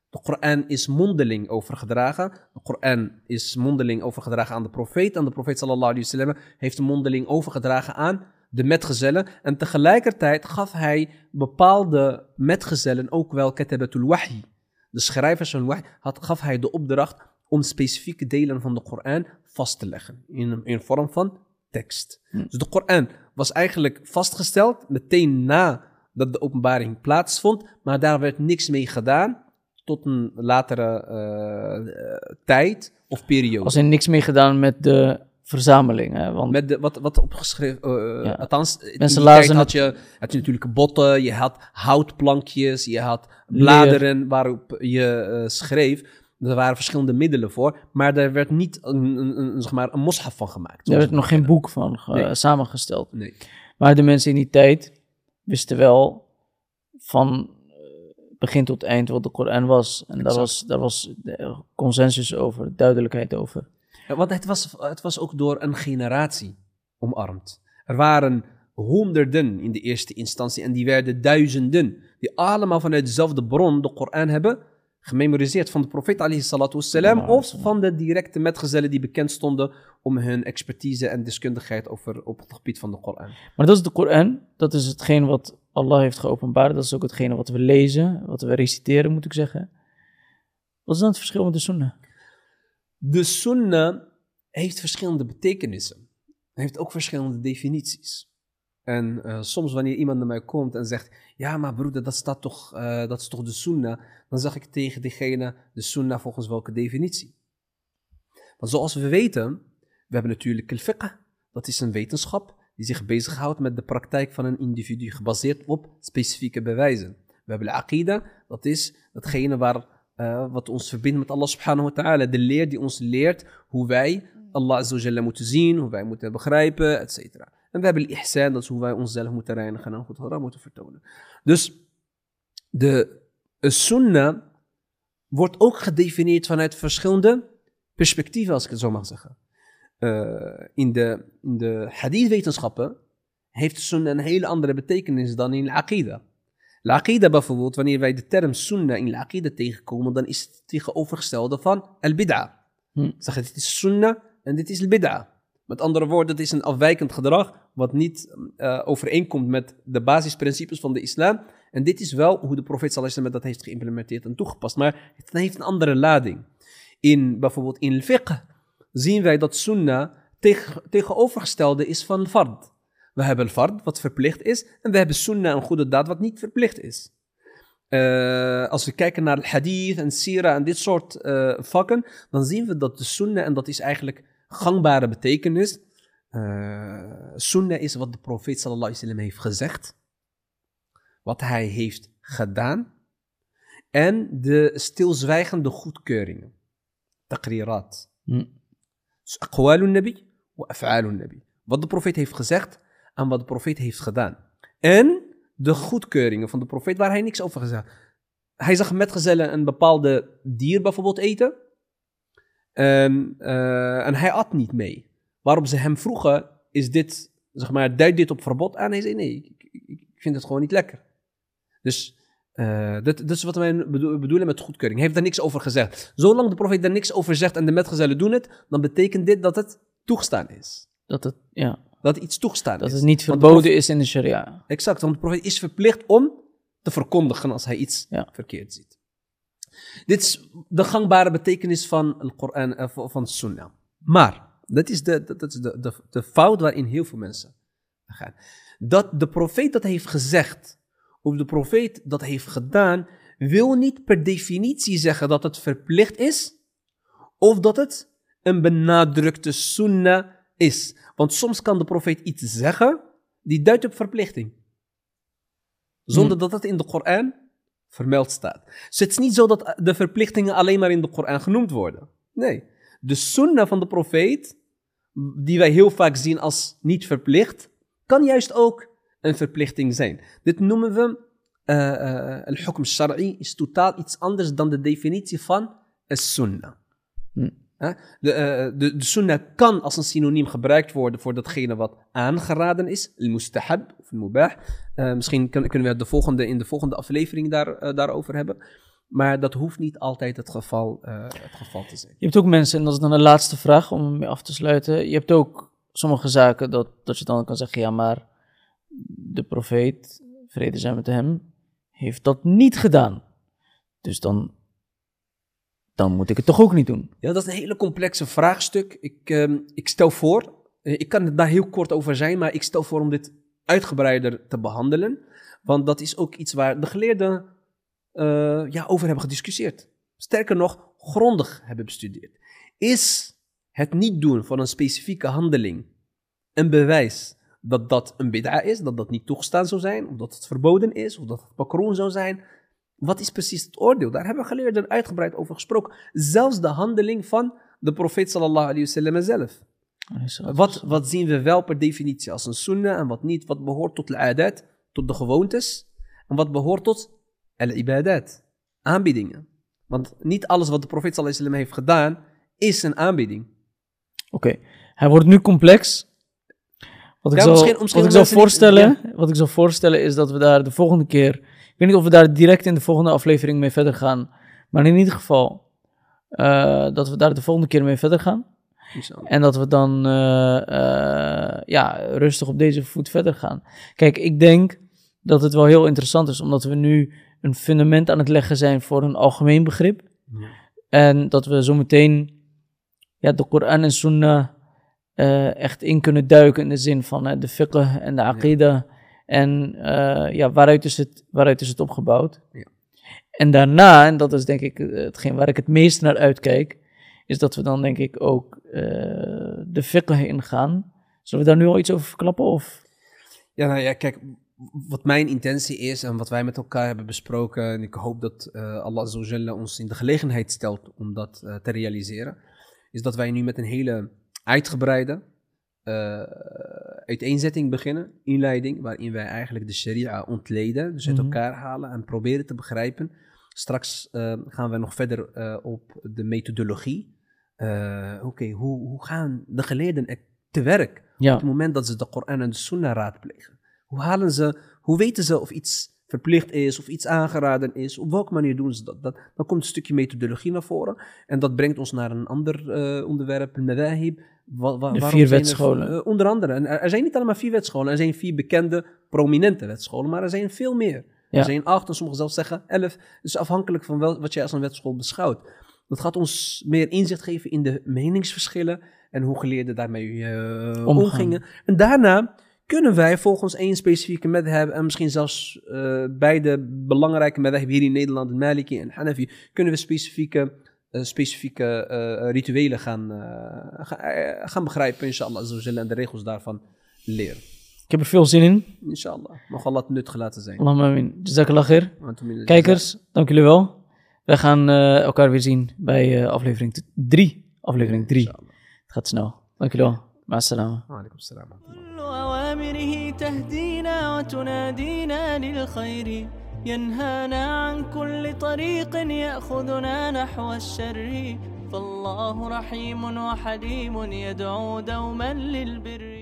Speaker 2: De Koran is mondeling overgedragen. De Koran is mondeling overgedragen aan de profeet. En de profeet sallallahu alaihi wasallam heeft de mondeling overgedragen aan de metgezellen. En tegelijkertijd gaf hij bepaalde metgezellen ook wel katabatul wahi. De schrijvers van wahi had, gaf hij de opdracht om specifieke delen van de Koran vast te leggen. In, in vorm van tekst. Hm. Dus de Koran was eigenlijk vastgesteld meteen na dat de openbaring plaatsvond. Maar daar werd niks mee gedaan tot een latere uh, tijd of periode.
Speaker 1: Als er niks mee gedaan met de verzameling. Hè? Want
Speaker 2: Met de, wat, wat opgeschreven, eh,
Speaker 1: Ja.
Speaker 2: althans,
Speaker 1: Mensen lazen
Speaker 2: had je, had je natuurlijk botten, je had houtplankjes, je had bladeren waarop je eh, schreef. Er waren verschillende middelen voor, maar er werd niet een, een, een, zeg maar, een moshaf van gemaakt.
Speaker 1: er werd
Speaker 2: we
Speaker 1: nog geen boek van
Speaker 2: Nee.
Speaker 1: samengesteld.
Speaker 2: Nee.
Speaker 1: Maar de mensen in die tijd wisten wel van eh, begin tot eind wat de Koran was. En daar was, daar was consensus over, duidelijkheid over.
Speaker 2: Want het was, het was ook door een generatie omarmd. Er waren honderden in de eerste instantie en die werden duizenden. Die allemaal vanuit dezelfde bron de Koran hebben gememoriseerd van de profeet alayhi salatu wassalam of van de directe metgezellen die bekend stonden om hun expertise en deskundigheid over, op het gebied van de Koran.
Speaker 1: Maar dat is de Koran, dat is hetgeen wat Allah heeft geopenbaard. Dat is ook hetgene wat we lezen, wat we reciteren moet ik zeggen. Wat is dan het verschil met de sunnah?
Speaker 2: De sunnah heeft verschillende betekenissen. Heeft ook verschillende definities. En eh, soms wanneer iemand naar mij komt en zegt, ja maar broeder, dat, staat toch, eh, dat is toch de sunnah? Dan zeg ik tegen diegene, de sunnah volgens welke definitie? Want zoals we weten, we hebben natuurlijk al-fiqh. Dat is een wetenschap die zich bezighoudt met de praktijk van een individu, gebaseerd op specifieke bewijzen. We hebben al-aqida, dat is datgene waar, eh, wat ons verbindt met Allah subhanahu wa ta'ala. De leer die ons leert hoe wij Allah azza wa jalla moeten zien, hoe wij moeten begrijpen, et cetera. En we hebben al-ihsan, dat is hoe wij onszelf moeten reinigen en goed gedrag moeten vertonen. Dus de sunnah wordt ook gedefinieerd vanuit verschillende perspectieven, als ik het zo mag zeggen. Eh, in de, in de hadith-wetenschappen heeft de sunnah een hele andere betekenis dan in al-aqida. Al-aqida bijvoorbeeld, wanneer wij de term sunnah in al-aqida tegenkomen, dan is het tegenovergestelde van al-bid'a.
Speaker 1: Hm.
Speaker 2: Zeg, dit is sunnah en dit is al-bid'a. Met andere woorden, het is een afwijkend gedrag wat niet eh, overeenkomt met de basisprincipes van de islam. En dit is wel hoe de profeet sallallahu dat heeft geïmplementeerd en toegepast. Maar het heeft een andere lading. In bijvoorbeeld in al-fiqh zien wij dat sunnah tegen, tegenovergestelde is van fard. We hebben al-fard, wat verplicht is, en we hebben sunnah, een goede daad, wat niet verplicht is. Eh, als we kijken naar hadith en sira en dit soort eh, vakken, dan zien we dat de sunnah, en dat is eigenlijk gangbare betekenis, eh sunnah is wat de profeet sallallahu alaihi wasallam heeft gezegd, wat hij heeft gedaan, en de stilzwijgende goedkeuringen, taqrirat.
Speaker 1: Hm.
Speaker 2: Dus aqwalun nabi wa af'alun nabi. Wat de profeet heeft gezegd en wat de profeet heeft gedaan. En de goedkeuringen van de profeet waar hij niks over gezegd. Hij zag metgezellen een bepaalde dier bijvoorbeeld eten. En, eh, en hij at niet mee. Waarop ze hem vroegen, is dit, zeg maar, duidt dit op verbod aan? Hij zei, nee, ik, ik, vind het gewoon niet lekker. Dus eh, dat, dat is wat wij bedo- bedoelen met goedkeuring. Hij heeft daar niks over gezegd. Zolang de profeet daar niks over zegt en de metgezellen doen het, dan betekent dit dat het toegestaan is.
Speaker 1: Dat het, ja,
Speaker 2: Dat iets toegestaan
Speaker 1: dat
Speaker 2: is.
Speaker 1: het niet
Speaker 2: de
Speaker 1: verboden is in de sharia.
Speaker 2: Exact, want de profeet is verplicht om te verkondigen als hij iets
Speaker 1: Ja.
Speaker 2: verkeerd ziet. Dit is de gangbare betekenis van de Koran, eh, van van Sunnah. Maar, dat is, de, dat is de, de, de fout waarin heel veel mensen gaan. Dat de profeet dat heeft gezegd, of de profeet dat heeft gedaan, wil niet per definitie zeggen dat het verplicht is, of dat het een benadrukte sunnah is. Want soms kan de profeet iets zeggen die duidt op verplichting. Zonder dat het in de Koran vermeld staat. Dus het is niet zo dat de verplichtingen alleen maar in de Koran genoemd worden. Nee. De sunnah van de profeet, die wij heel vaak zien als niet verplicht, kan juist ook een verplichting zijn. Dit noemen we eh, eh, al-hukm shari is totaal iets anders dan de definitie van as-sunnah.
Speaker 1: Hm.
Speaker 2: Hè? De, eh, de, de sunnah kan als een synoniem gebruikt worden voor datgene wat aangeraden is, al-mustahab of al-mubah. Eh, misschien kun- kunnen we het de volgende, in de volgende aflevering daar, eh, daarover hebben. Maar dat hoeft niet altijd het geval, het geval te zijn.
Speaker 1: Je hebt ook mensen, en dat is dan de laatste vraag om mee af te sluiten. Je hebt ook sommige zaken dat, dat je dan kan zeggen, ja, maar de profeet, vrede zijn met hem, heeft dat niet gedaan. Dus dan, dan moet ik het toch ook niet doen.
Speaker 2: Ja, dat is een hele complexe vraagstuk. Ik, ehm, ik stel voor, eh, ik kan het daar heel kort over zijn, maar ik stel voor om dit uitgebreider te behandelen. Want dat is ook iets waar de geleerden eh, ja, over hebben gediscussieerd. Sterker nog, grondig hebben bestudeerd. Is het niet doen van een specifieke handeling een bewijs dat dat een bid'a is, dat dat niet toegestaan zou zijn, of dat het verboden is, of dat het pakroon zou zijn. Wat is precies het oordeel? Daar hebben geleerden uitgebreid over gesproken. Zelfs de handeling van de profeet sallallahu alayhi wasallam zelf. Wat, wat zien we wel per definitie als een sunnah en wat niet? Wat behoort tot al-adat, tot de gewoontes? En wat behoort tot al-ibadat, aanbiedingen? Want niet alles wat de profeet sallallahu alayhi wasallam heeft gedaan, is een aanbieding.
Speaker 1: Oké, hij wordt nu complex. Wat ik zou,
Speaker 2: misschien- misschien
Speaker 1: wat ik zou voorstellen, wat ik zou voorstellen is dat we daar de volgende keer, weet niet of we daar direct in de volgende aflevering mee verder gaan, maar in ieder geval eh, dat we daar de volgende keer mee verder gaan en dat we dan eh, eh, ja, rustig op deze voet verder gaan. Kijk, ik denk dat het wel heel interessant is, omdat we nu een fundament aan het leggen zijn voor een algemeen begrip.
Speaker 2: Ja.
Speaker 1: En dat we zometeen ja, de Koran en Sunnah echt in kunnen duiken in de zin van de fiqh en de aqida. En eh, ja, waaruit is, het, waaruit is het opgebouwd?
Speaker 2: Ja.
Speaker 1: En daarna, en dat is denk ik eh, hetgeen waar ik het meest naar uitkijk, is dat we dan denk ik ook eh, de fiqh ingaan. Zullen we daar nu al iets over verklappen? Of?
Speaker 2: Ja, nou ja, kijk, wat mijn intentie is en wat wij met elkaar hebben besproken, en ik hoop dat eh Allah Azza wa Jalla ons in de gelegenheid stelt om dat te realiseren, is dat wij nu met een hele uitgebreide uiteenzetting beginnen, inleiding, waarin wij eigenlijk de sharia ontleden, dus uit
Speaker 1: Mhm.
Speaker 2: elkaar halen en proberen te begrijpen. Straks eh, gaan we nog verder eh, op de methodologie. Eh, Oké, hoe, hoe gaan de geleerden er te werk? op het moment dat ze de Koran en de Sunnah raadplegen. Hoe halen ze, hoe weten ze of iets verplicht is of iets aangeraden is? Op welke manier doen ze dat? dat dan komt een stukje methodologie naar voren en dat brengt ons naar een ander eh, onderwerp. Wa- wa-
Speaker 1: De
Speaker 2: waarom
Speaker 1: vier
Speaker 2: zijn er-
Speaker 1: wetscholen.
Speaker 2: eh, onder andere. En er, er zijn niet allemaal vier wetscholen, er zijn vier bekende, prominente wetscholen, maar er zijn veel meer.
Speaker 1: Ja.
Speaker 2: Er zijn acht en sommigen zelfs zeggen elf. Dus afhankelijk van wel, wat jij als een wetschool beschouwt. Dat gaat ons meer inzicht geven in de meningsverschillen en hoe geleerden daarmee eh, omgingen. En daarna kunnen wij volgens één specifieke madhab en misschien zelfs eh beide belangrijke madhab hier in Nederland, Maliki en Hanafi, kunnen we specifieke, eh, specifieke eh, rituelen gaan, ga- gaan begrijpen, inshallah, en de regels daarvan leren.
Speaker 1: ik heb er veel zin in.
Speaker 2: Inshallah. Mag Allah het nuttig laten zijn.
Speaker 1: Allahumma amin. Jazakallah khair. Kijkers, dank jullie wel. Wij gaan eh, elkaar weer zien bij eh, aflevering 3. Aflevering 3.
Speaker 2: Inshallah.
Speaker 1: Het gaat snel. Dank jullie wel.
Speaker 2: Wa alaikum
Speaker 3: أوامره تهدينا وتنادينا للخير. ينهانا عن كل طريق يأخذنا نحو الشر. فالله رحيم وحليم يدعو دوما للبر.